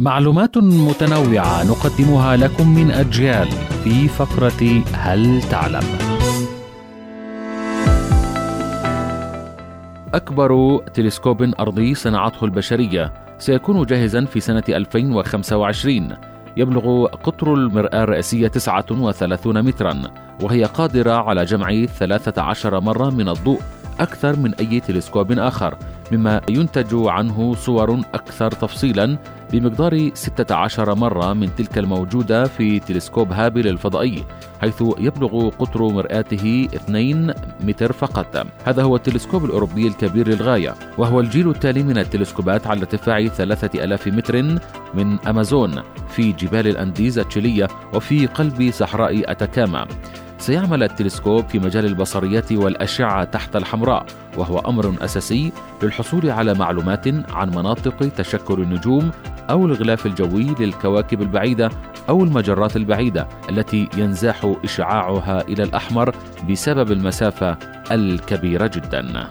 معلومات متنوعة نقدمها لكم من أجيال في فقرة هل تعلم؟ أكبر تلسكوب أرضي صنعته البشرية سيكون جاهزا في سنة 2025 يبلغ قطر المرآة الرئيسية 39 مترا وهي قادرة على جمع 13 مرة من الضوء أكثر من أي تلسكوب آخر مما ينتج عنه صور أكثر تفصيلا بمقدار 16 مرة من تلك الموجودة في تلسكوب هابل الفضائي حيث يبلغ قطر مرآته 2 متر فقط. هذا هو التلسكوب الأوروبي الكبير للغاية وهو الجيل التالي من التلسكوبات على ارتفاع 3000 متر من أمازون في جبال الأنديز التشيلية وفي قلب صحراء أتاكاما. سيعمل التلسكوب في مجال البصريات والأشعة تحت الحمراء وهو أمر أساسي للحصول على معلومات عن مناطق تشكل النجوم أو الغلاف الجوي للكواكب البعيدة أو المجرات البعيدة التي ينزاح إشعاعها إلى الأحمر بسبب المسافة الكبيرة جداً.